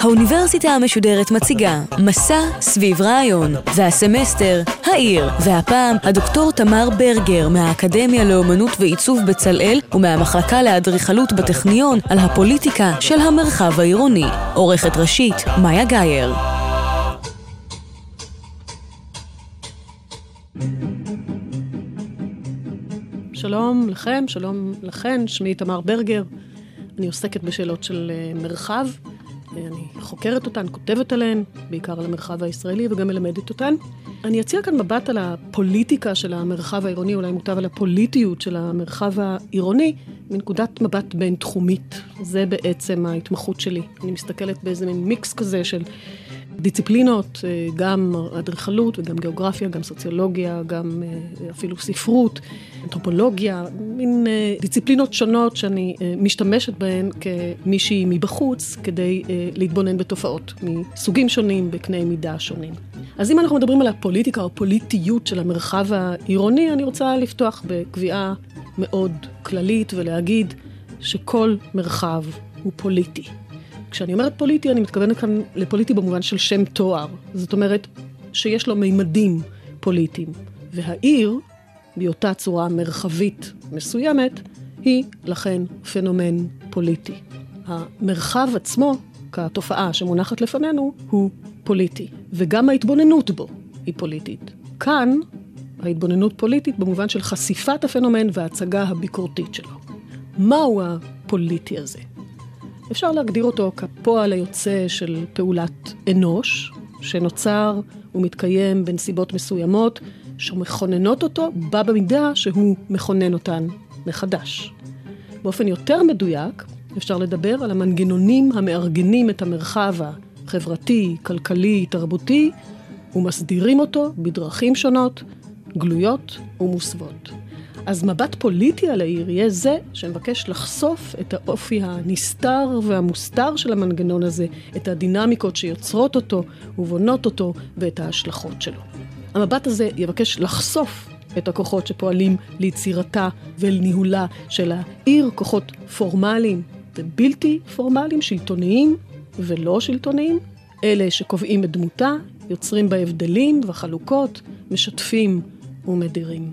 האוניברסיטה המשודרת מציגה מסע סביב רעיון, והסמסטר, העיר, והפעם הדוקטור תמר ברגר מהאקדמיה לאומנות ועיצוב בצלאל ומהמחלקה לאדריכלות בטכניון על הפוליטיקה של המרחב העירוני. עורכת ראשית, מאיה גאייר. שלום לכם, שלום לכן, שמי תמר ברגר. אני עוסקת בשאלות של אה, מרחב. אה, אני חוקרת אותן, כותבת עליהן, בעיקר על המרחב הישראלי, וגם מלמדת אותן. אני אציע כאן מבט על הפוליטיקה של המרחב העירוני, אולי מוטב על הפוליטיות של המרחב העירוני, מנקודת מבט בין-תחומית. זה בעצם ההתמחות שלי. אני מסתכלת באיזה מין מיקס כזה של דיציפלינות, אה, גם אדריכלות וגם גיאוגרפיה, גם סוציולוגיה, גם אה, אפילו ספרות, אנתרופולוגיה, מין אה, דיציפלינות שונות שאני משתמשת בהן כמישהי מבחוץ כדי להתבונן בתופעות מסוגים שונים, בקנה מידה שונים. אז אם אנחנו מדברים על הפוליטיקה או פוליטיות של המרחב העירוני, אני רוצה לפתוח בקביעה מאוד כללית ולהגיד שכל מרחב הוא פוליטי. כשאני אומרת פוליטי, אני מתכוונת כאן לפוליטי במובן של שם תואר. זאת אומרת, שיש לו מימדים פוליטיים. והעיר, באותה צורה מרחבית מסוימת, היא לכן פנומן פוליטי. המרחב עצמו, כתופעה שמונחת לפנינו, הוא פוליטי. וגם ההתבוננות בו היא פוליטית. כאן, ההתבוננות פוליטית במובן של חשיפת הפנומן וההצגה הביקורתית שלו. מהו הפוליטי הזה? אפשר להגדיר אותו כפועל היוצא של פעולת אנוש, שנוצר ומתקיים בנסיבות מסוימות, שמכוננות אותו בה במידה שהוא מכונן אותן מחדש. באופן יותר מדויק, אפשר לדבר על המנגנונים המארגנים את המרחב החברתי, כלכלי, תרבותי, ומסדירים אותו בדרכים שונות, גלויות ומוסוות. אז מבט פוליטי על העיר יהיה זה שמבקש לחשוף את האופי הנסתר והמוסתר של המנגנון הזה, את הדינמיקות שיוצרות אותו ובונות אותו ואת ההשלכות שלו. המבט הזה יבקש לחשוף את הכוחות שפועלים ליצירתה ולניהולה של העיר, כוחות פורמליים ובלתי פורמליים, שלטוניים ולא שלטוניים, אלה שקובעים את דמותה, יוצרים בה הבדלים וחלוקות, משתפים ומדירים.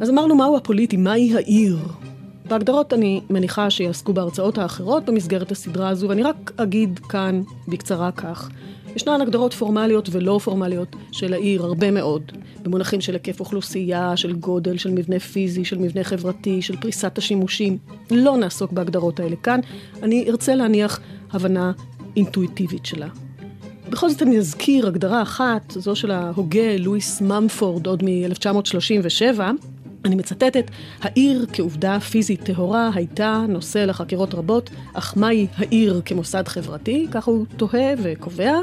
אז אמרנו מהו הפוליטי, מהי העיר. בהגדרות אני מניחה שיעסקו בהרצאות האחרות במסגרת הסדרה הזו, ואני רק אגיד כאן בקצרה כך. ישנן הגדרות פורמליות ולא פורמליות של העיר, הרבה מאוד. במונחים של היקף אוכלוסייה, של גודל, של מבנה פיזי, של מבנה חברתי, של פריסת השימושים. לא נעסוק בהגדרות האלה כאן. אני ארצה להניח הבנה אינטואיטיבית שלה. בכל זאת אני אזכיר הגדרה אחת, זו של ההוגה לואיס ממפורד עוד מ-1937, אני מצטטת, העיר כעובדה פיזית טהורה הייתה נושא לחקירות רבות, אך מהי העיר כמוסד חברתי? כך הוא תוהה וקובע.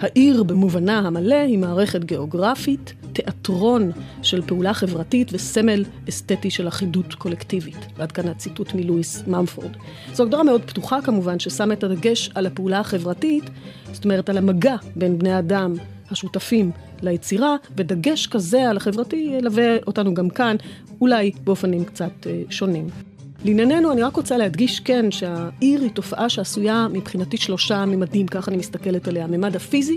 העיר במובנה המלא היא מערכת גיאוגרפית, תיאטרון של פעולה חברתית וסמל אסתטי של אחידות קולקטיבית. ועד כאן הציטוט מלואיס ממפורד. זו הגדרה מאוד פתוחה כמובן, ששמה את הדגש על הפעולה החברתית, זאת אומרת על המגע בין בני אדם השותפים ליצירה, ודגש כזה על החברתי ילווה אותנו גם כאן, אולי באופנים קצת אה, שונים. לענייננו, אני רק רוצה להדגיש כן שהעיר היא תופעה שעשויה מבחינתי שלושה ממדים, כך אני מסתכלת עליה. הממד הפיזי,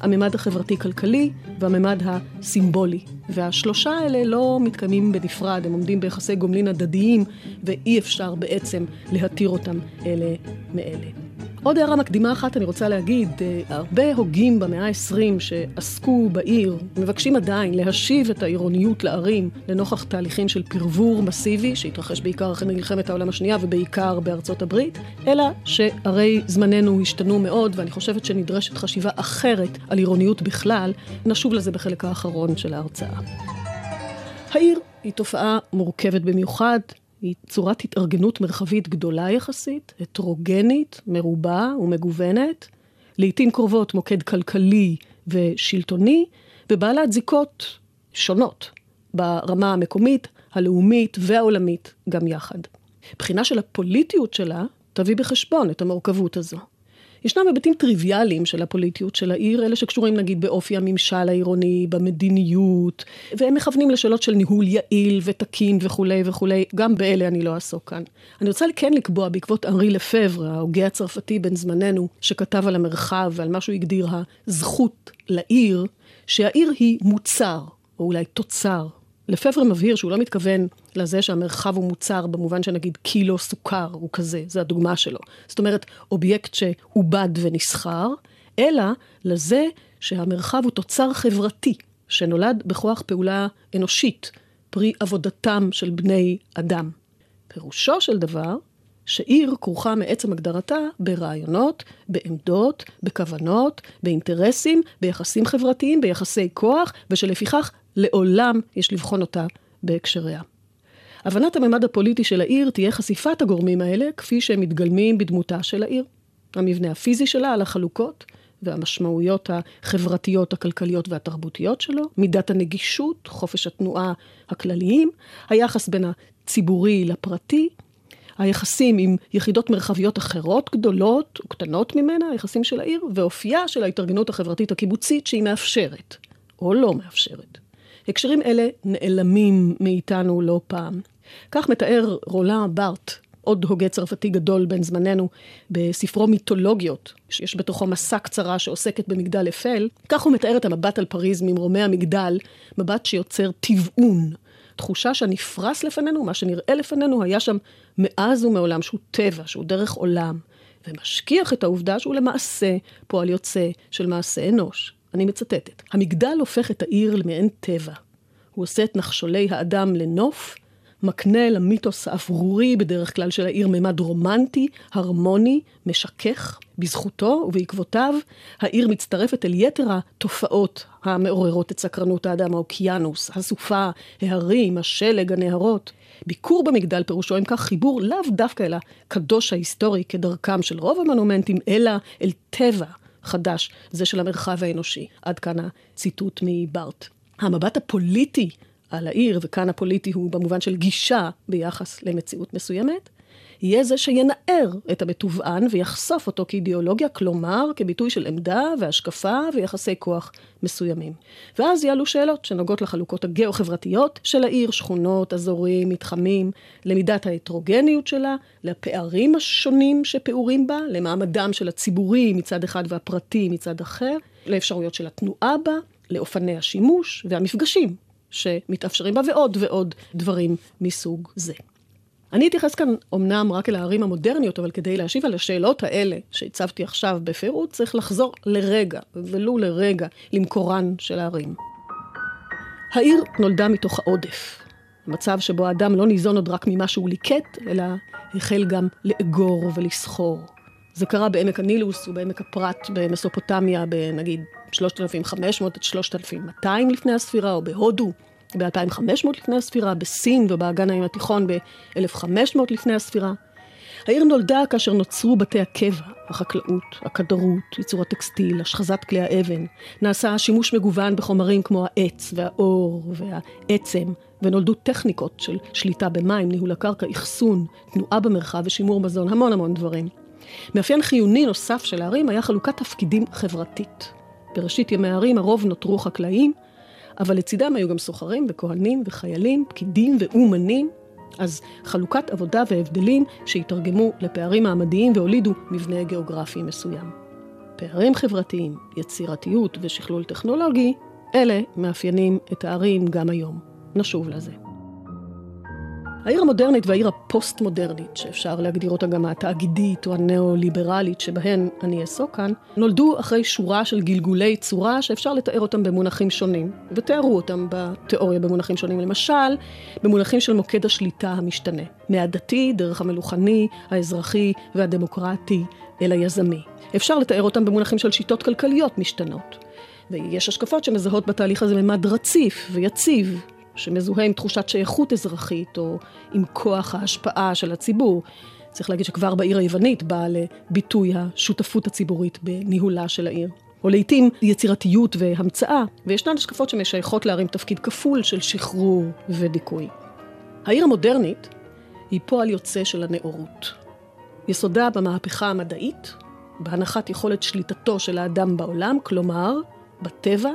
הממד החברתי-כלכלי והממד הסימבולי. והשלושה האלה לא מתקיימים בנפרד, הם עומדים ביחסי גומלין הדדיים, ואי אפשר בעצם להתיר אותם אלה מאלה. עוד הערה מקדימה אחת אני רוצה להגיד, אה, הרבה הוגים במאה ה-20 שעסקו בעיר, מבקשים עדיין להשיב את העירוניות לערים לנוכח תהליכים של פרבור מסיבי, שהתרחש בעיקר אחרי מלחמת העולם השנייה ובעיקר בארצות הברית, אלא שהרי זמננו השתנו מאוד, ואני חושבת שנדרשת חשיבה אחרת על עירוניות בכלל, נשוב לזה בחלק האחרון של ההרצאה. העיר היא תופעה מורכבת במיוחד, היא צורת התארגנות מרחבית גדולה יחסית, הטרוגנית, מרובה ומגוונת, לעיתים קרובות מוקד כלכלי ושלטוני, ובעלת זיקות שונות ברמה המקומית, הלאומית והעולמית גם יחד. בחינה של הפוליטיות שלה תביא בחשבון את המורכבות הזו. ישנם היבטים טריוויאליים של הפוליטיות של העיר, אלה שקשורים נגיד באופי הממשל העירוני, במדיניות, והם מכוונים לשאלות של ניהול יעיל ותקין וכולי וכולי, גם באלה אני לא אעסוק כאן. אני רוצה כן לקבוע בעקבות אנרי לפבר, ההוגה הצרפתי בן זמננו, שכתב על המרחב ועל מה שהוא הגדיר הזכות לעיר, שהעיר היא מוצר, או אולי תוצר. לפבר מבהיר שהוא לא מתכוון לזה שהמרחב הוא מוצר במובן שנגיד קילו סוכר הוא כזה, זה הדוגמה שלו. זאת אומרת, אובייקט שעובד ונסחר, אלא לזה שהמרחב הוא תוצר חברתי, שנולד בכוח פעולה אנושית, פרי עבודתם של בני אדם. פירושו של דבר, שעיר כרוכה מעצם הגדרתה ברעיונות, בעמדות, בכוונות, באינטרסים, ביחסים חברתיים, ביחסי כוח, ושלפיכך לעולם יש לבחון אותה בהקשריה. הבנת הממד הפוליטי של העיר תהיה חשיפת הגורמים האלה כפי שהם מתגלמים בדמותה של העיר. המבנה הפיזי שלה על החלוקות והמשמעויות החברתיות, הכלכליות והתרבותיות שלו, מידת הנגישות, חופש התנועה הכלליים, היחס בין הציבורי לפרטי, היחסים עם יחידות מרחביות אחרות, גדולות וקטנות ממנה, היחסים של העיר, ואופייה של ההתארגנות החברתית הקיבוצית שהיא מאפשרת, או לא מאפשרת. הקשרים אלה נעלמים מאיתנו לא פעם. כך מתאר רולה בארט, עוד הוגה צרפתי גדול בן זמננו, בספרו מיתולוגיות, שיש בתוכו מסע קצרה שעוסקת במגדל אפל, כך הוא מתאר את המבט על פריז ממרומי המגדל, מבט שיוצר טבעון, תחושה שהנפרס לפנינו, מה שנראה לפנינו, היה שם מאז ומעולם, שהוא טבע, שהוא דרך עולם, ומשכיח את העובדה שהוא למעשה פועל יוצא של מעשה אנוש. אני מצטטת. המגדל הופך את העיר למעין טבע. הוא עושה את נחשולי האדם לנוף, מקנה למיתוס האפרורי בדרך כלל של העיר מימד רומנטי, הרמוני, משכך. בזכותו ובעקבותיו, העיר מצטרפת אל יתר התופעות המעוררות את סקרנות האדם, האוקיינוס, הסופה, ההרים, השלג, הנהרות. ביקור במגדל פירושו אם כך חיבור לאו דווקא אל הקדוש ההיסטורי כדרכם של רוב המונומנטים, אלא אל טבע חדש, זה של המרחב האנושי. עד כאן הציטוט מבארט. המבט הפוליטי על העיר, וכאן הפוליטי הוא במובן של גישה ביחס למציאות מסוימת, יהיה זה שינער את המתובען ויחשוף אותו כאידיאולוגיה, כלומר כביטוי של עמדה והשקפה ויחסי כוח מסוימים. ואז יעלו שאלות שנוגעות לחלוקות הגיאו-חברתיות של העיר, שכונות, אזורים, מתחמים, למידת ההטרוגניות שלה, לפערים השונים שפעורים בה, למעמדם של הציבורי מצד אחד והפרטי מצד אחר, לאפשרויות של התנועה בה, לאופני השימוש והמפגשים שמתאפשרים בה ועוד ועוד דברים מסוג זה. אני אתייחס כאן אמנם רק אל הערים המודרניות, אבל כדי להשיב על השאלות האלה שהצבתי עכשיו בפירוט, צריך לחזור לרגע, ולו לרגע, למקורן של הערים. העיר נולדה מתוך העודף. מצב שבו האדם לא ניזון עוד רק ממה שהוא ליקט, אלא החל גם לאגור ולסחור. זה קרה בעמק הנילוס ובעמק הפרת במסופוטמיה, בנגיד 3,500 עד 3,200 לפני הספירה, או בהודו ב-2500 לפני הספירה, בסין ובאגן הים התיכון ב-1500 לפני הספירה. העיר נולדה כאשר נוצרו בתי הקבע, החקלאות, הכדרות, ייצור הטקסטיל, השחזת כלי האבן. נעשה שימוש מגוון בחומרים כמו העץ והאור והעצם, ונולדו טכניקות של שליטה במים, ניהול הקרקע, אחסון, תנועה במרחב ושימור מזון, המון המון דברים. מאפיין חיוני נוסף של הערים היה חלוקת תפקידים חברתית. בראשית ימי הערים הרוב נותרו חקלאים, אבל לצידם היו גם סוחרים וכהנים וחיילים, פקידים ואומנים. אז חלוקת עבודה והבדלים שהתרגמו לפערים מעמדיים והולידו מבנה גיאוגרפי מסוים. פערים חברתיים, יצירתיות ושכלול טכנולוגי, אלה מאפיינים את הערים גם היום. נשוב לזה. העיר המודרנית והעיר הפוסט-מודרנית, שאפשר להגדיר אותה גם התאגידית או הנאו-ליברלית שבהן אני אעסוק כאן, נולדו אחרי שורה של גלגולי צורה שאפשר לתאר אותם במונחים שונים, ותיארו אותם בתיאוריה במונחים שונים. למשל, במונחים של מוקד השליטה המשתנה, מהדתי, דרך המלוכני, האזרחי והדמוקרטי אל היזמי. אפשר לתאר אותם במונחים של שיטות כלכליות משתנות. ויש השקפות שמזהות בתהליך הזה ממד רציף ויציב, שמזוהה עם תחושת שייכות אזרחית, או עם כוח ההשפעה של הציבור. צריך להגיד שכבר בעיר היוונית באה לביטוי השותפות הציבורית בניהולה של העיר. או לעיתים יצירתיות והמצאה, וישנן השקפות שמשייכות להרים תפקיד כפול של שחרור ודיכוי. העיר המודרנית היא פועל יוצא של הנאורות. יסודה במהפכה המדעית, בהנחת יכולת שליטתו של האדם בעולם, כלומר, בטבע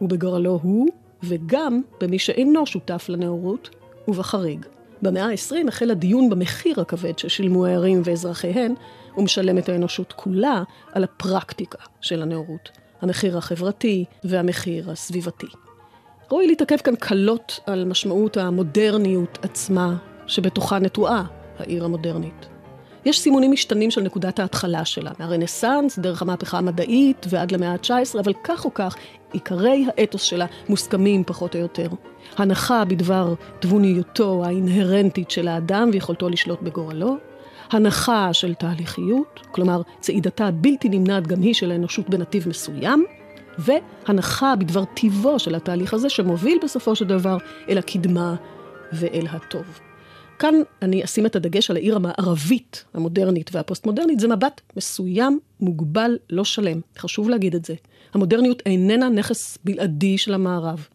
ובגורלו הוא, וגם במי שאינו שותף לנאורות ובחריג. במאה ה-20 החל הדיון במחיר הכבד ששילמו הערים ואזרחיהן, ומשלמת האנושות כולה על הפרקטיקה של הנאורות, המחיר החברתי והמחיר הסביבתי. ראוי להתעכב כאן קלות על משמעות המודרניות עצמה שבתוכה נטועה העיר המודרנית. יש סימונים משתנים של נקודת ההתחלה שלה, מהרנסאנס, דרך המהפכה המדעית ועד למאה ה-19, אבל כך או כך, עיקרי האתוס שלה מוסכמים פחות או יותר. הנחה בדבר תבוניותו האינהרנטית של האדם ויכולתו לשלוט בגורלו, הנחה של תהליכיות, כלומר צעידתה הבלתי נמנעת גם היא של האנושות בנתיב מסוים, והנחה בדבר טיבו של התהליך הזה שמוביל בסופו של דבר אל הקדמה ואל הטוב. כאן אני אשים את הדגש על העיר המערבית, המודרנית והפוסט-מודרנית, זה מבט מסוים, מוגבל, לא שלם. חשוב להגיד את זה. המודרניות איננה נכס בלעדי של המערב.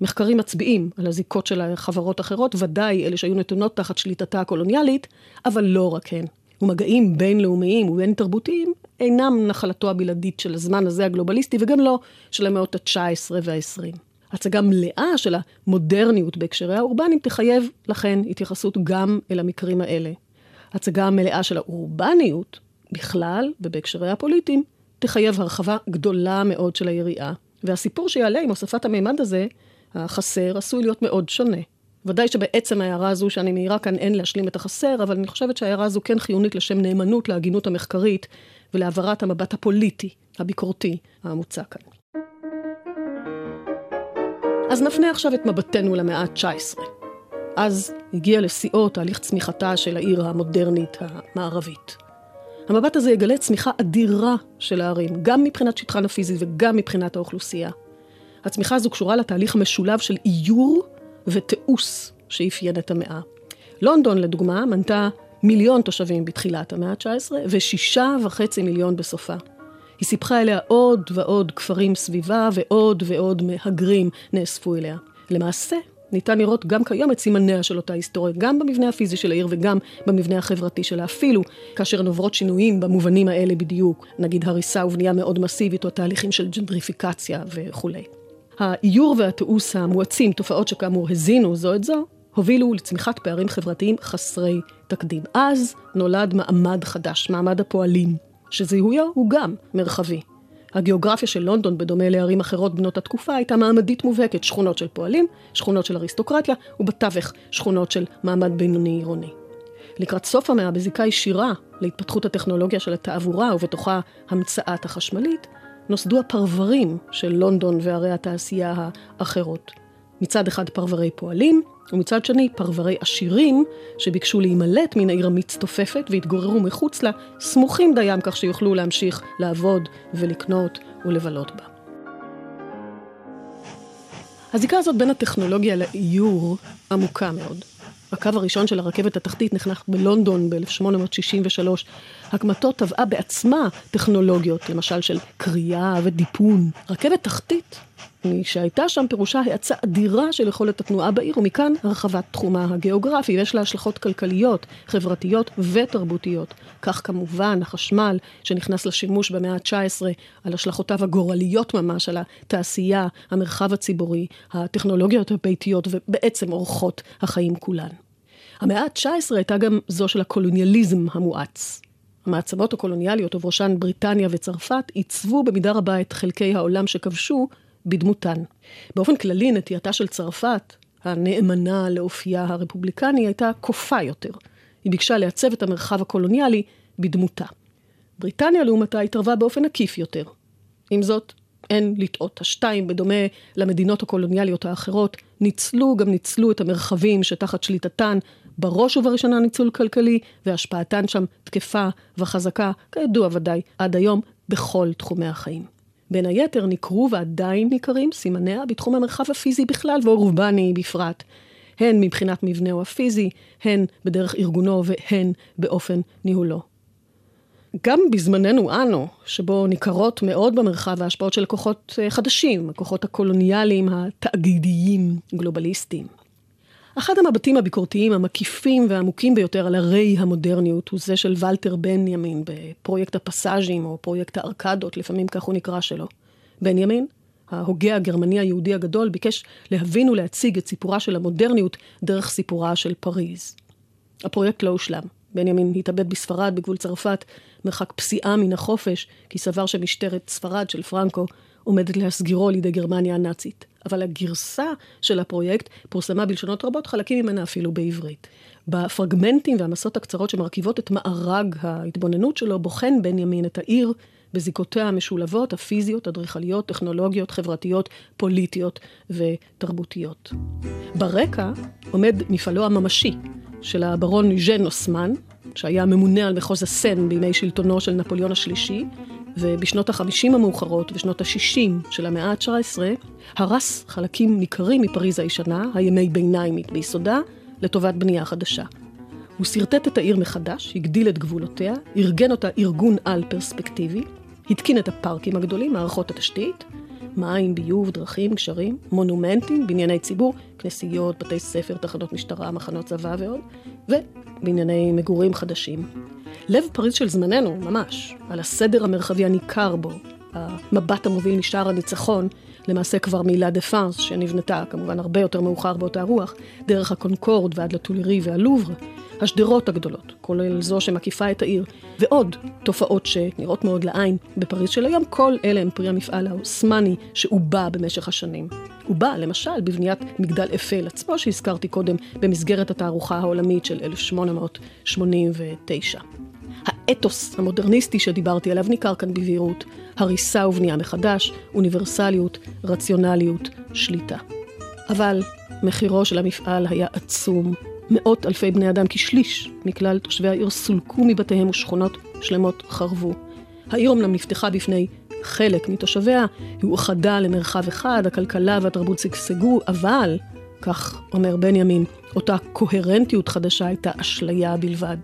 מחקרים מצביעים על הזיקות של חברות אחרות, ודאי אלה שהיו נתונות תחת שליטתה הקולוניאלית, אבל לא רק הן. ומגעים בינלאומיים ובין תרבותיים אינם נחלתו הבלעדית של הזמן הזה הגלובליסטי, וגם לא של המאות ה-19 וה-20. הצגה מלאה של המודרניות בהקשרי האורבנים תחייב, לכן, התייחסות גם אל המקרים האלה. הצגה מלאה של האורבניות, בכלל, ובהקשרי הפוליטיים, תחייב הרחבה גדולה מאוד של היריעה. והסיפור שיעלה עם הוספת המימד הזה, החסר, עשוי להיות מאוד שונה. ודאי שבעצם ההערה הזו שאני מעירה כאן אין להשלים את החסר, אבל אני חושבת שההערה הזו כן חיונית לשם נאמנות להגינות המחקרית ולהעברת המבט הפוליטי, הביקורתי, המוצע כאן. אז נפנה עכשיו את מבטנו למאה ה-19. אז הגיע לשיאו תהליך צמיחתה של העיר המודרנית המערבית. המבט הזה יגלה צמיחה אדירה של הערים, גם מבחינת שטחן הפיזי וגם מבחינת האוכלוסייה. הצמיחה הזו קשורה לתהליך המשולב של איור ותיעוש שאפיין את המאה. לונדון, לדוגמה, מנתה מיליון תושבים בתחילת המאה ה-19 ושישה וחצי מיליון בסופה. היא סיפחה אליה עוד ועוד כפרים סביבה ועוד ועוד מהגרים נאספו אליה. למעשה, ניתן לראות גם כיום את סימניה של אותה היסטוריה, גם במבנה הפיזי של העיר וגם במבנה החברתי שלה, אפילו כאשר הן עוברות שינויים במובנים האלה בדיוק, נגיד הריסה ובנייה מאוד מסיבית או תהליכים של ג'נדריפיקציה וכולי. האיור והתיעוש המואצים, תופעות שכאמור הזינו זו את זו, הובילו לצמיחת פערים חברתיים חסרי תקדים. אז נולד מעמד חדש, מעמד הפועלים, שזיהויו הוא גם מרחבי. הגיאוגרפיה של לונדון, בדומה לערים אחרות בנות התקופה, הייתה מעמדית מובהקת, שכונות של פועלים, שכונות של אריסטוקרטיה, ובתווך שכונות של מעמד בינוני עירוני. לקראת סוף המאה, בזיקה ישירה להתפתחות הטכנולוגיה של התעבורה, ובתוכה המצאת החשמלית, נוסדו הפרברים של לונדון וערי התעשייה האחרות. מצד אחד פרברי פועלים, ומצד שני פרברי עשירים שביקשו להימלט מן העיר המצטופפת והתגוררו מחוץ לה, סמוכים דיים כך שיוכלו להמשיך לעבוד ולקנות ולבלות בה. הזיקה הזאת בין הטכנולוגיה לאיור עמוקה מאוד. הקו הראשון של הרכבת התחתית נחנך בלונדון ב-1863. הקמתו טבעה בעצמה טכנולוגיות, למשל של קריאה ודיפון. רכבת תחתית מי שהייתה שם פירושה האצה אדירה של יכולת התנועה בעיר, ומכאן הרחבת תחומה הגיאוגרפי, ויש לה השלכות כלכליות, חברתיות ותרבותיות. כך כמובן החשמל שנכנס לשימוש במאה ה-19, על השלכותיו הגורליות ממש, על התעשייה, המרחב הציבורי, הטכנולוגיות הביתיות, ובעצם אורחות החיים כולן. המאה ה-19 הייתה גם זו של הקולוניאליזם המואץ. המעצמות הקולוניאליות, ובראשן בריטניה וצרפת, עיצבו במידה רבה את חלקי העולם שכבשו בדמותן. באופן כללי, נטייתה של צרפת, הנאמנה לאופייה הרפובליקני, הייתה כופה יותר. היא ביקשה לעצב את המרחב הקולוניאלי בדמותה. בריטניה, לעומתה, התערבה באופן עקיף יותר. עם זאת, אין לטעות. השתיים, בדומה למדינות הקולוניאליות האחרות, ניצלו גם ניצלו את המרחבים שתחת שליטתן, בראש ובראשונה ניצול כלכלי, והשפעתן שם תקפה וחזקה, כידוע ודאי, עד היום, בכל תחומי החיים. בין היתר ניכרו ועדיין ניכרים סימניה בתחום המרחב הפיזי בכלל ואורבני בפרט, הן מבחינת מבנהו הפיזי, הן בדרך ארגונו והן באופן ניהולו. גם בזמננו אנו, שבו ניכרות מאוד במרחב ההשפעות של כוחות אה, חדשים, הכוחות הקולוניאליים התאגידיים, גלובליסטיים. אחד המבטים הביקורתיים המקיפים והעמוקים ביותר על הרי המודרניות הוא זה של ולטר בנימין בפרויקט הפסאז'ים או פרויקט הארקדות, לפעמים כך הוא נקרא שלו. בנימין, ההוגה הגרמני היהודי הגדול, ביקש להבין ולהציג את סיפורה של המודרניות דרך סיפורה של פריז. הפרויקט לא הושלם. בנימין התאבד בספרד בגבול צרפת, מרחק פסיעה מן החופש, כי סבר שמשטרת ספרד של פרנקו עומדת להסגירו לידי גרמניה הנאצית. אבל הגרסה של הפרויקט פורסמה בלשונות רבות, חלקים ממנה אפילו בעברית. בפרגמנטים והמסות הקצרות שמרכיבות את מארג ההתבוננות שלו, בוחן בנימין את העיר בזיקותיה המשולבות, הפיזיות, אדריכליות, טכנולוגיות, חברתיות, פוליטיות ותרבותיות. ברקע עומד מפעלו הממשי של הברון ז'ן אוסמן, שהיה ממונה על מחוז הסן בימי שלטונו של נפוליאון השלישי, ובשנות החמישים המאוחרות ושנות השישים של המאה ה-19, הרס חלקים ניכרים מפריז הישנה, הימי ביניימית ביסודה, לטובת בנייה חדשה. הוא שרטט את העיר מחדש, הגדיל את גבולותיה, ארגן אותה ארגון על פרספקטיבי, התקין את הפארקים הגדולים, מערכות התשתית, מים, ביוב, דרכים, גשרים, מונומנטים, בנייני ציבור, כנסיות, בתי ספר, תחנות משטרה, מחנות צבא ועוד, ובנייני מגורים חדשים. לב פריז של זמננו, ממש, על הסדר המרחבי הניכר בו, המבט המוביל משער הניצחון, למעשה כבר מילה דה פאנס, שנבנתה כמובן הרבה יותר מאוחר באותה רוח, דרך הקונקורד ועד לטולרי והלובר, השדרות הגדולות, כולל זו שמקיפה את העיר, ועוד תופעות שנראות מאוד לעין בפריז של היום, כל אלה הם פרי המפעל האוסמני שעובע במשך השנים. בא, למשל, בבניית מגדל אפל עצמו, שהזכרתי קודם, במסגרת התערוכה העולמית של 1889. האתוס המודרניסטי שדיברתי עליו ניכר כאן בבהירות, הריסה ובנייה מחדש, אוניברסליות, רציונליות, שליטה. אבל מחירו של המפעל היה עצום. מאות אלפי בני אדם, כשליש מכלל תושבי העיר, סולקו מבתיהם ושכונות שלמות חרבו. העיר אמנם נפתחה בפני חלק מתושביה, היא אוחדה למרחב אחד, הכלכלה והתרבות שגשגו, אבל, כך אומר בנימין, אותה קוהרנטיות חדשה הייתה אשליה בלבד.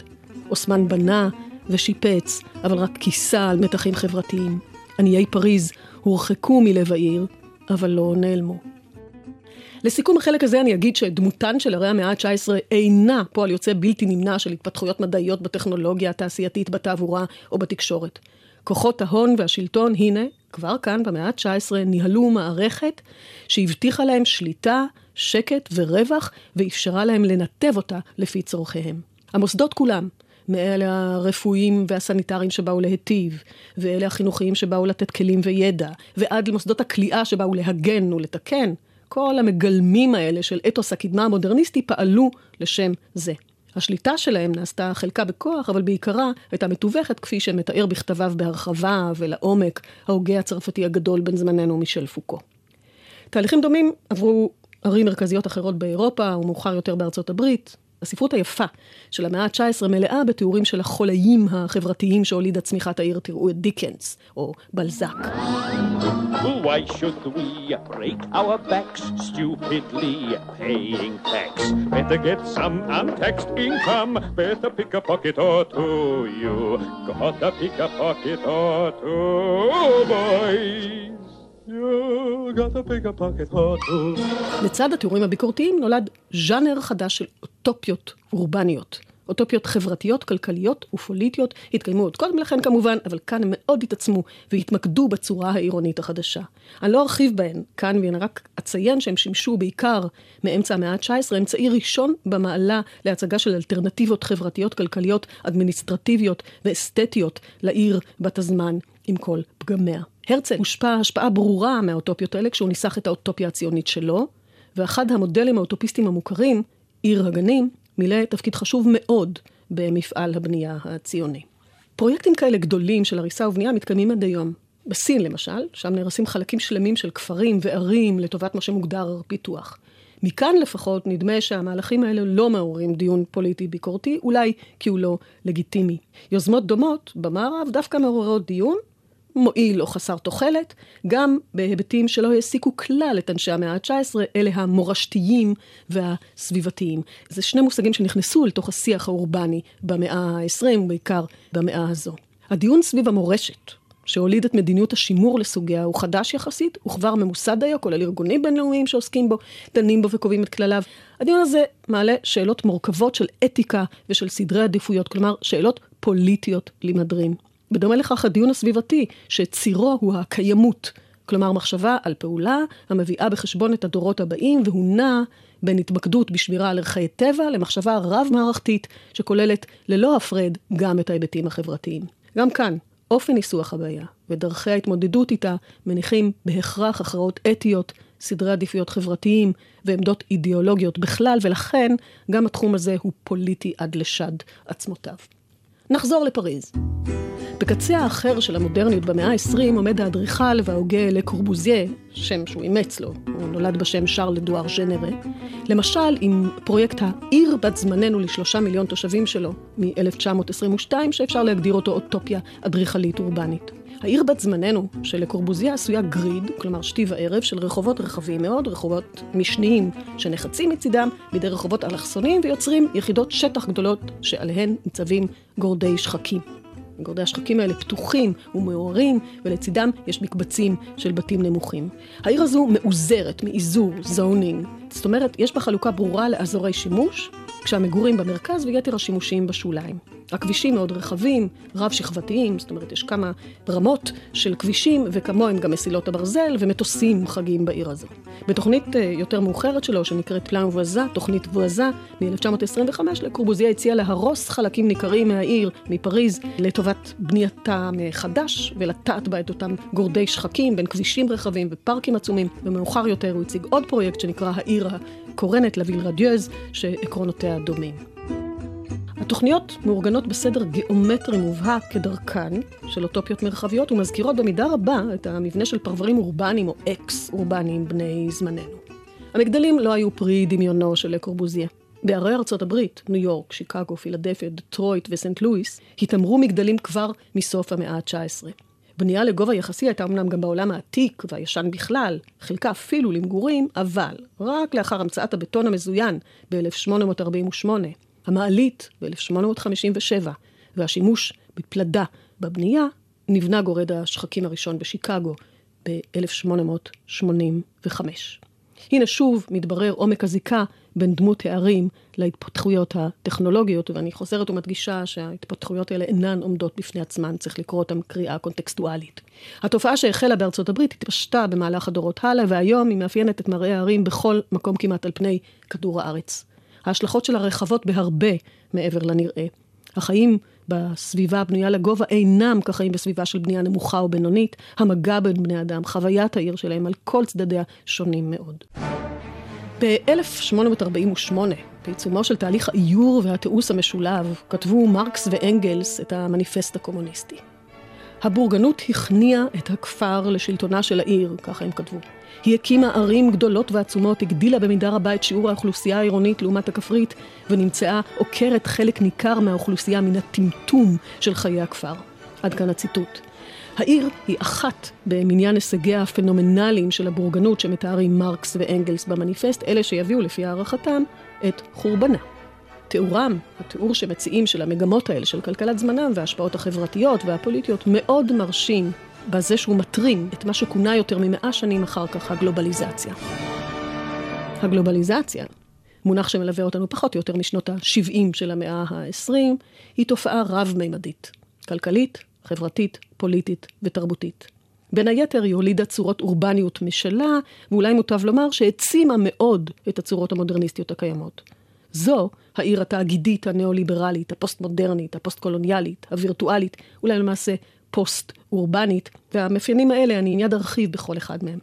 אוסמן בנה ושיפץ, אבל רק כיסה על מתחים חברתיים. עניי פריז הורחקו מלב העיר, אבל לא נעלמו. לסיכום החלק הזה אני אגיד שדמותן של ערי המאה ה-19 אינה פועל יוצא בלתי נמנע של התפתחויות מדעיות בטכנולוגיה התעשייתית, בתעבורה או בתקשורת. כוחות ההון והשלטון, הנה, כבר כאן במאה ה-19, ניהלו מערכת שהבטיחה להם שליטה, שקט ורווח, ואפשרה להם לנתב אותה לפי צורכיהם. המוסדות כולם, מאלה הרפואיים והסניטריים שבאו להיטיב, ואלה החינוכיים שבאו לתת כלים וידע, ועד למוסדות הכליאה שבאו להגן ולתקן, כל המגלמים האלה של אתוס הקדמה המודרניסטי פעלו לשם זה. השליטה שלהם נעשתה חלקה בכוח, אבל בעיקרה הייתה מתווכת, כפי שמתאר בכתביו בהרחבה ולעומק ההוגה הצרפתי הגדול בן זמננו מישל פוקו. תהליכים דומים עברו ערים מרכזיות אחרות באירופה ומאוחר יותר בארצות הברית, הספרות היפה של המאה ה-19 מלאה בתיאורים של החולאים החברתיים שהולידה צמיחת העיר, תראו את דיקנס או בלזק. Why. לצד התיאורים הביקורתיים נולד ז'אנר חדש של אוטופיות אורבניות. אוטופיות חברתיות, כלכליות ופוליטיות התקיימו עוד קודם לכן כמובן, אבל כאן הם מאוד התעצמו והתמקדו בצורה העירונית החדשה. אני לא ארחיב בהן כאן, ואני רק אציין שהם שימשו בעיקר מאמצע המאה ה-19, אמצעי ראשון במעלה להצגה של אלטרנטיבות חברתיות, כלכליות, אדמיניסטרטיביות ואסתטיות לעיר בת הזמן עם כל פגמיה. הרצל הושפע השפעה ברורה מהאוטופיות האלה כשהוא ניסח את האוטופיה הציונית שלו, ואחד המודלים האוטופיסטיים המוכרים, עיר הגנים, מילא תפקיד חשוב מאוד במפעל הבנייה הציוני. פרויקטים כאלה גדולים של הריסה ובנייה מתקיימים עד היום. בסין למשל, שם נהרסים חלקים שלמים של כפרים וערים לטובת מה שמוגדר פיתוח. מכאן לפחות נדמה שהמהלכים האלה לא מעוררים דיון פוליטי ביקורתי, אולי כי הוא לא לגיטימי. יוזמות דומות במערב דווקא מעוררות דיון, מועיל או חסר תוחלת, גם בהיבטים שלא העסיקו כלל את אנשי המאה ה-19, אלה המורשתיים והסביבתיים. זה שני מושגים שנכנסו לתוך השיח האורבני במאה ה-20, בעיקר במאה הזו. הדיון סביב המורשת שהוליד את מדיניות השימור לסוגיה, הוא חדש יחסית, הוא כבר ממוסד דיו, כולל ארגונים בינלאומיים שעוסקים בו, דנים בו וקובעים את כלליו. הדיון הזה מעלה שאלות מורכבות של אתיקה ושל סדרי עדיפויות, כלומר, שאלות פוליטיות למהדרין. בדומה לכך הדיון הסביבתי, שצירו הוא הקיימות, כלומר מחשבה על פעולה המביאה בחשבון את הדורות הבאים, והוא נע בין התמקדות בשמירה על ערכי טבע למחשבה רב-מערכתית, שכוללת ללא הפרד גם את ההיבטים החברתיים. גם כאן, אופן ניסוח הבעיה ודרכי ההתמודדות איתה מניחים בהכרח הכרעות אתיות, סדרי עדיפויות חברתיים ועמדות אידיאולוגיות בכלל, ולכן גם התחום הזה הוא פוליטי עד לשד עצמותיו. נחזור לפריז. בקצה האחר של המודרניות במאה ה-20 עומד האדריכל וההוגה לקורבוזיה, שם שהוא אימץ לו, הוא נולד בשם שרל לדואר ז'נרה, למשל עם פרויקט העיר בת זמננו לשלושה מיליון תושבים שלו מ-1922, שאפשר להגדיר אותו אוטופיה אדריכלית אורבנית. העיר בת זמננו של לקורבוזיה עשויה גריד, כלומר שתי וערב, של רחובות רחבים מאוד, רחובות משניים שנחצים מצידם בידי רחובות אלכסוניים ויוצרים יחידות שטח גדולות שעליהן ניצבים גורדי שחקים. גורדי השחקים האלה פתוחים ומאוהרים, ולצידם יש מקבצים של בתים נמוכים. העיר הזו מאוזרת מאיזור, זונינג. זאת אומרת, יש בה חלוקה ברורה לאזורי שימוש, כשהמגורים במרכז ויתר השימושים בשוליים. הכבישים מאוד רחבים, רב-שכבתיים, זאת אומרת, יש כמה רמות של כבישים, וכמוהם גם מסילות הברזל ומטוסים חגים בעיר הזו. בתוכנית אה, יותר מאוחרת שלו, שנקראת פלאן וואזה, תוכנית וואזה, מ-1925, לקורבוזיה הציע להרוס חלקים ניכרים מהעיר, מפריז, לטובת בנייתה מחדש, ולטעת בה את אותם גורדי שחקים בין כבישים רחבים ופארקים עצומים, ומאוחר יותר הוא הציג עוד פרויקט שנקרא העיר הקורנת, La Ville Radieuse, שעקרונותיה דומים. התוכניות מאורגנות בסדר גיאומטרי מובהק כדרכן של אוטופיות מרחביות ומזכירות במידה רבה את המבנה של פרברים אורבניים או אקסאורבניים בני זמננו. המגדלים לא היו פרי דמיונו של לקורבוזיה. בערי ארצות הברית, ניו יורק, שיקגו, פילדלפיה, דטרויט וסנט לואיס, היתמרו מגדלים כבר מסוף המאה ה-19. בנייה לגובה יחסי הייתה אמנם גם בעולם העתיק והישן בכלל, חלקה אפילו למגורים, אבל רק לאחר המצאת הבטון המזוין ב-1848, המעלית ב-1857 והשימוש בפלדה בבנייה, נבנה גורד השחקים הראשון בשיקגו ב-1885. הנה שוב מתברר עומק הזיקה בין דמות הערים להתפתחויות הטכנולוגיות, ואני חוזרת ומדגישה שההתפתחויות האלה אינן עומדות בפני עצמן, צריך לקרוא אותן קריאה קונטקסטואלית. התופעה שהחלה בארצות הברית התפשטה במהלך הדורות הלאה, והיום היא מאפיינת את מראה הערים בכל מקום כמעט על פני כדור הארץ. ההשלכות שלה רחבות בהרבה מעבר לנראה. החיים בסביבה הבנויה לגובה אינם כחיים בסביבה של בנייה נמוכה או בינונית. המגע בין בני אדם, חוויית העיר שלהם על כל צדדיה שונים מאוד. ב-1848, בעיצומו של תהליך האיור והתיעוש המשולב, כתבו מרקס ואנגלס את המניפסט הקומוניסטי. הבורגנות הכניעה את הכפר לשלטונה של העיר, ככה הם כתבו. היא הקימה ערים גדולות ועצומות, הגדילה במידה רבה את שיעור האוכלוסייה העירונית לעומת הכפרית, ונמצאה עוקרת חלק ניכר מהאוכלוסייה מן הטמטום של חיי הכפר. עד כאן הציטוט. העיר היא אחת במניין הישגיה הפנומנליים של הבורגנות שמתארים מרקס ואנגלס במניפסט, אלה שיביאו לפי הערכתם את חורבנה. תיאורם, התיאור שמציעים של המגמות האלה של כלכלת זמנם וההשפעות החברתיות והפוליטיות מאוד מרשים בזה שהוא מטרים את מה שכונה יותר ממאה שנים אחר כך הגלובליזציה. הגלובליזציה, מונח שמלווה אותנו פחות או יותר משנות ה-70 של המאה ה-20, היא תופעה רב-מימדית, כלכלית, חברתית, פוליטית ותרבותית. בין היתר היא הולידה צורות אורבניות משלה, ואולי מוטב לומר שהעצימה מאוד את הצורות המודרניסטיות הקיימות. זו העיר התאגידית הניאו-ליברלית, הפוסט-מודרנית, הפוסט-קולוניאלית, הווירטואלית, אולי למעשה פוסט-אורבנית, והמאפיינים האלה אני מיד ארחיב בכל אחד מהם.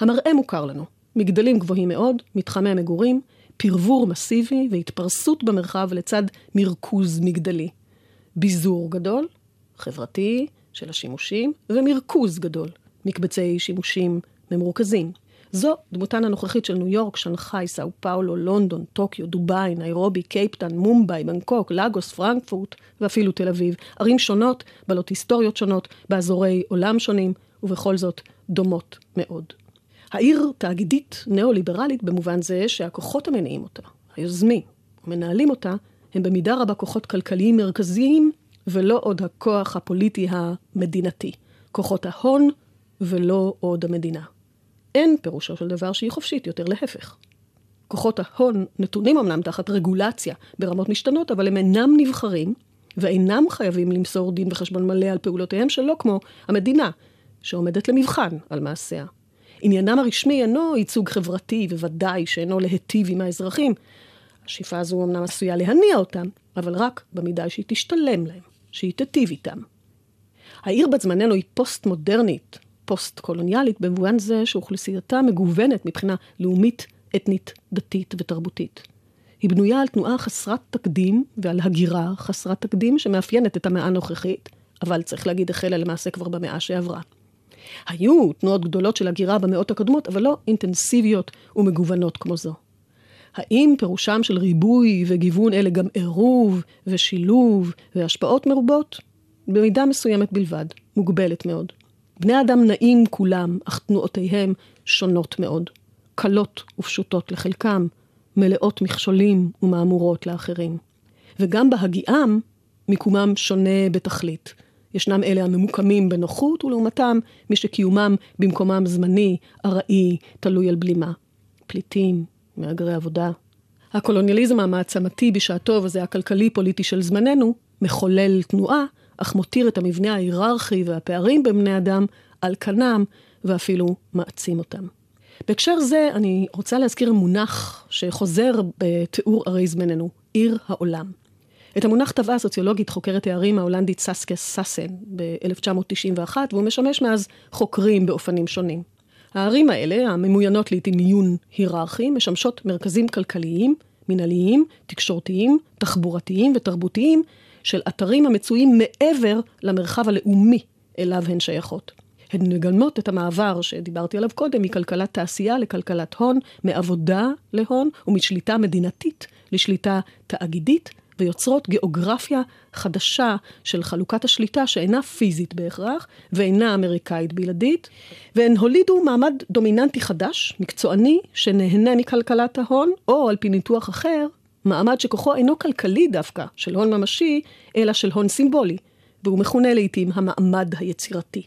המראה מוכר לנו, מגדלים גבוהים מאוד, מתחמי מגורים, פרבור מסיבי והתפרסות במרחב לצד מרכוז מגדלי. ביזור גדול, חברתי, של השימושים, ומרכוז גדול, מקבצי שימושים ממורכזים. זו דמותן הנוכחית של ניו יורק, שנגחאי, סאו פאולו, לונדון, טוקיו, דובאי, ניירובי, קייפטאון, מומבאי, בנקוק, לגוס, פרנקפורט ואפילו תל אביב. ערים שונות, בעלות היסטוריות שונות, באזורי עולם שונים, ובכל זאת דומות מאוד. העיר תאגידית ניאו-ליברלית במובן זה שהכוחות המניעים אותה, היוזמים ומנהלים אותה, הם במידה רבה כוחות כלכליים מרכזיים ולא עוד הכוח הפוליטי המדינתי. כוחות ההון ולא עוד המדינה. אין פירושו של דבר שהיא חופשית, יותר להפך. כוחות ההון נתונים אמנם תחת רגולציה ברמות משתנות, אבל הם אינם נבחרים ואינם חייבים למסור דין וחשבון מלא על פעולותיהם שלא כמו המדינה, שעומדת למבחן על מעשיה. עניינם הרשמי אינו ייצוג חברתי, וודאי שאינו להיטיב עם האזרחים. השאיפה הזו אמנם עשויה להניע אותם, אבל רק במידה שהיא תשתלם להם, שהיא תיטיב איתם. העיר בת זמננו היא פוסט-מודרנית, פוסט-קולוניאלית, במובן זה שאוכלוסייתה מגוונת מבחינה לאומית, אתנית, דתית ותרבותית. היא בנויה על תנועה חסרת תקדים ועל הגירה חסרת תקדים שמאפיינת את המאה הנוכחית, אבל צריך להגיד החלה למעשה כבר במאה שעברה. היו תנועות גדולות של הגירה במאות הקודמות, אבל לא אינטנסיביות ומגוונות כמו זו. האם פירושם של ריבוי וגיוון אלה גם עירוב ושילוב והשפעות מרובות? במידה מסוימת בלבד, מוגבלת מאוד. בני אדם נעים כולם, אך תנועותיהם שונות מאוד. קלות ופשוטות לחלקם, מלאות מכשולים ומהמורות לאחרים. וגם בהגיעם, מיקומם שונה בתכלית. ישנם אלה הממוקמים בנוחות, ולעומתם מי שקיומם במקומם זמני, ארעי, תלוי על בלימה. פליטים, מהגרי עבודה. הקולוניאליזם המעצמתי בשעתו, וזה הכלכלי-פוליטי של זמננו, מחולל תנועה, אך מותיר את המבנה ההיררכי והפערים בין בני אדם על כנם, ואפילו מעצים אותם. בהקשר זה, אני רוצה להזכיר מונח שחוזר בתיאור ערי זמננו, עיר העולם. את המונח טבעה סוציולוגית חוקרת הערים ההולנדית ססקה סאסן ב-1991, והוא משמש מאז חוקרים באופנים שונים. הערים האלה, הממוינות לעיתים מיון היררכי, משמשות מרכזים כלכליים, מנהליים, תקשורתיים, תחבורתיים ותרבותיים של אתרים המצויים מעבר למרחב הלאומי אליו הן שייכות. הן מגלמות את המעבר שדיברתי עליו קודם, מכלכלת תעשייה לכלכלת הון, מעבודה להון ומשליטה מדינתית לשליטה תאגידית, ויוצרות גיאוגרפיה חדשה של חלוקת השליטה שאינה פיזית בהכרח, ואינה אמריקאית בלעדית, והן הולידו מעמד דומיננטי חדש, מקצועני, שנהנה מכלכלת ההון, או על פי ניתוח אחר, מעמד שכוחו אינו כלכלי דווקא, של הון ממשי, אלא של הון סימבולי, והוא מכונה לעיתים המעמד היצירתי.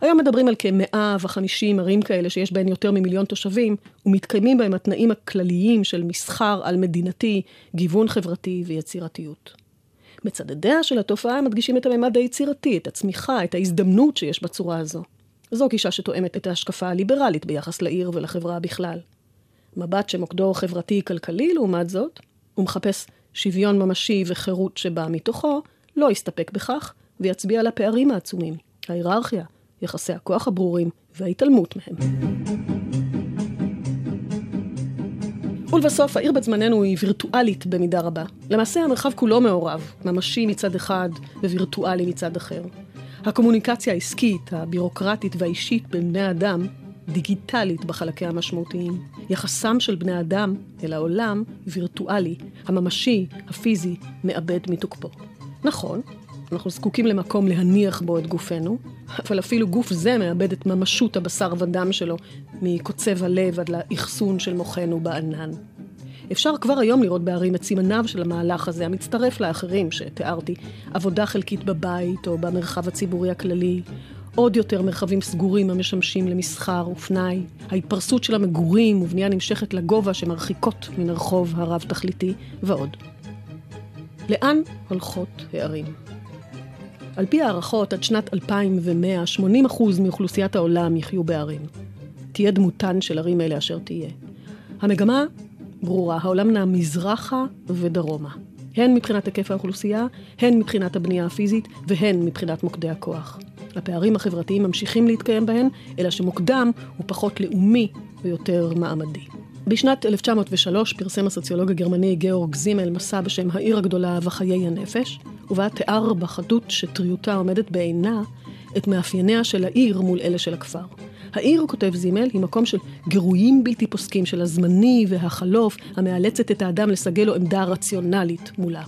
היום מדברים על כ-150 ערים כאלה שיש בהן יותר ממיליון תושבים, ומתקיימים בהם התנאים הכלליים של מסחר על מדינתי, גיוון חברתי ויצירתיות. מצדדיה של התופעה מדגישים את הממד היצירתי, את הצמיחה, את ההזדמנות שיש בצורה הזו. זו גישה שתואמת את ההשקפה הליברלית ביחס לעיר ולחברה בכלל. מבט שמוקדו חברתי-כלכלי, לעומת זאת, הוא מחפש שוויון ממשי וחירות שבא מתוכו, לא יסתפק בכך, ויצביע על הפערים העצומים, ההיררכיה, יחסי הכוח הברורים וההתעלמות מהם. ולבסוף, העיר בת זמננו היא וירטואלית במידה רבה. למעשה המרחב כולו מעורב, ממשי מצד אחד ווירטואלי מצד אחר. הקומוניקציה העסקית, הבירוקרטית והאישית בין בני אדם דיגיטלית בחלקיה המשמעותיים. יחסם של בני אדם אל העולם וירטואלי, הממשי, הפיזי, מאבד מתוקפו. נכון, אנחנו זקוקים למקום להניח בו את גופנו, אבל אפילו גוף זה מאבד את ממשות הבשר ודם שלו מקוצב הלב עד לאחסון של מוחנו בענן. אפשר כבר היום לראות בערים את סימניו של המהלך הזה, המצטרף לאחרים שתיארתי, עבודה חלקית בבית או במרחב הציבורי הכללי, עוד יותר מרחבים סגורים המשמשים למסחר ופנאי, ההתפרסות של המגורים ובנייה נמשכת לגובה שמרחיקות מן הרחוב הרב-תכליתי, ועוד. לאן הולכות הערים? על פי הערכות, עד שנת 2100, 80% מאוכלוסיית העולם יחיו בערים. תהיה דמותן של ערים אלה אשר תהיה. המגמה ברורה, העולם נע מזרחה ודרומה. הן מבחינת היקף האוכלוסייה, הן מבחינת הבנייה הפיזית והן מבחינת מוקדי הכוח. הפערים החברתיים ממשיכים להתקיים בהן, אלא שמוקדם הוא פחות לאומי ויותר מעמדי. בשנת 1903 פרסם הסוציולוג הגרמני גאורג זימל מסע בשם העיר הגדולה וחיי הנפש, ובה תיאר בחדות שטריותה עומדת בעינה את מאפייניה של העיר מול אלה של הכפר. העיר, כותב זימל, היא מקום של גירויים בלתי פוסקים של הזמני והחלוף, המאלצת את האדם לסגל לו עמדה רציונלית מולה.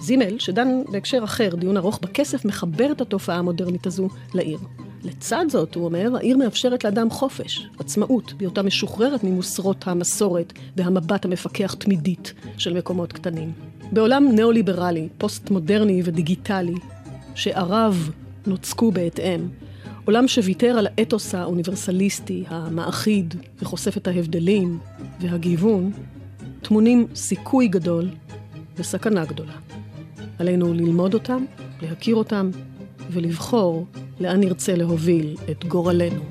זימל, שדן בהקשר אחר, דיון ארוך בכסף, מחבר את התופעה המודרנית הזו לעיר. לצד זאת, הוא אומר, העיר מאפשרת לאדם חופש, עצמאות, בהיותה משוחררת ממוסרות המסורת והמבט המפקח תמידית של מקומות קטנים. בעולם ניאו-ליברלי, פוסט-מודרני ודיגיטלי, שעריו נוצקו בהתאם, עולם שוויתר על האתוס האוניברסליסטי, המאחיד, וחושף את ההבדלים והגיוון, טמונים סיכוי גדול וסכנה גדולה. עלינו ללמוד אותם, להכיר אותם ולבחור לאן נרצה להוביל את גורלנו.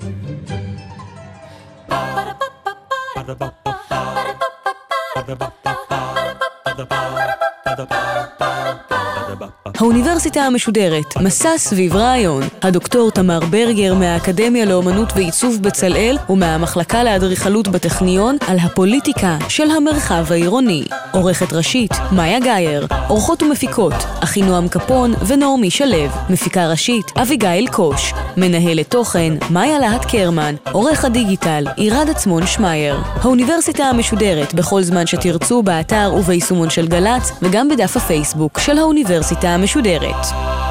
האוניברסיטה המשודרת, מסע סביב רעיון. הדוקטור תמר ברגר מהאקדמיה לאומנות ועיצוב בצלאל ומהמחלקה לאדריכלות בטכניון על הפוליטיקה של המרחב העירוני. עורכת ראשית, מאיה גאייר. עורכות ומפיקות, אחינועם קפון ונעמי שלו. מפיקה ראשית, אביגיל קוש. מנהלת תוכן, מאיה להט קרמן. עורך הדיגיטל, עירד עצמון שמייר. האוניברסיטה המשודרת בכל זמן שתרצו באתר וביישומון של גל"צ וגם בדף הפייסבוק של האוניברסיטה המשודרת. Schuderet.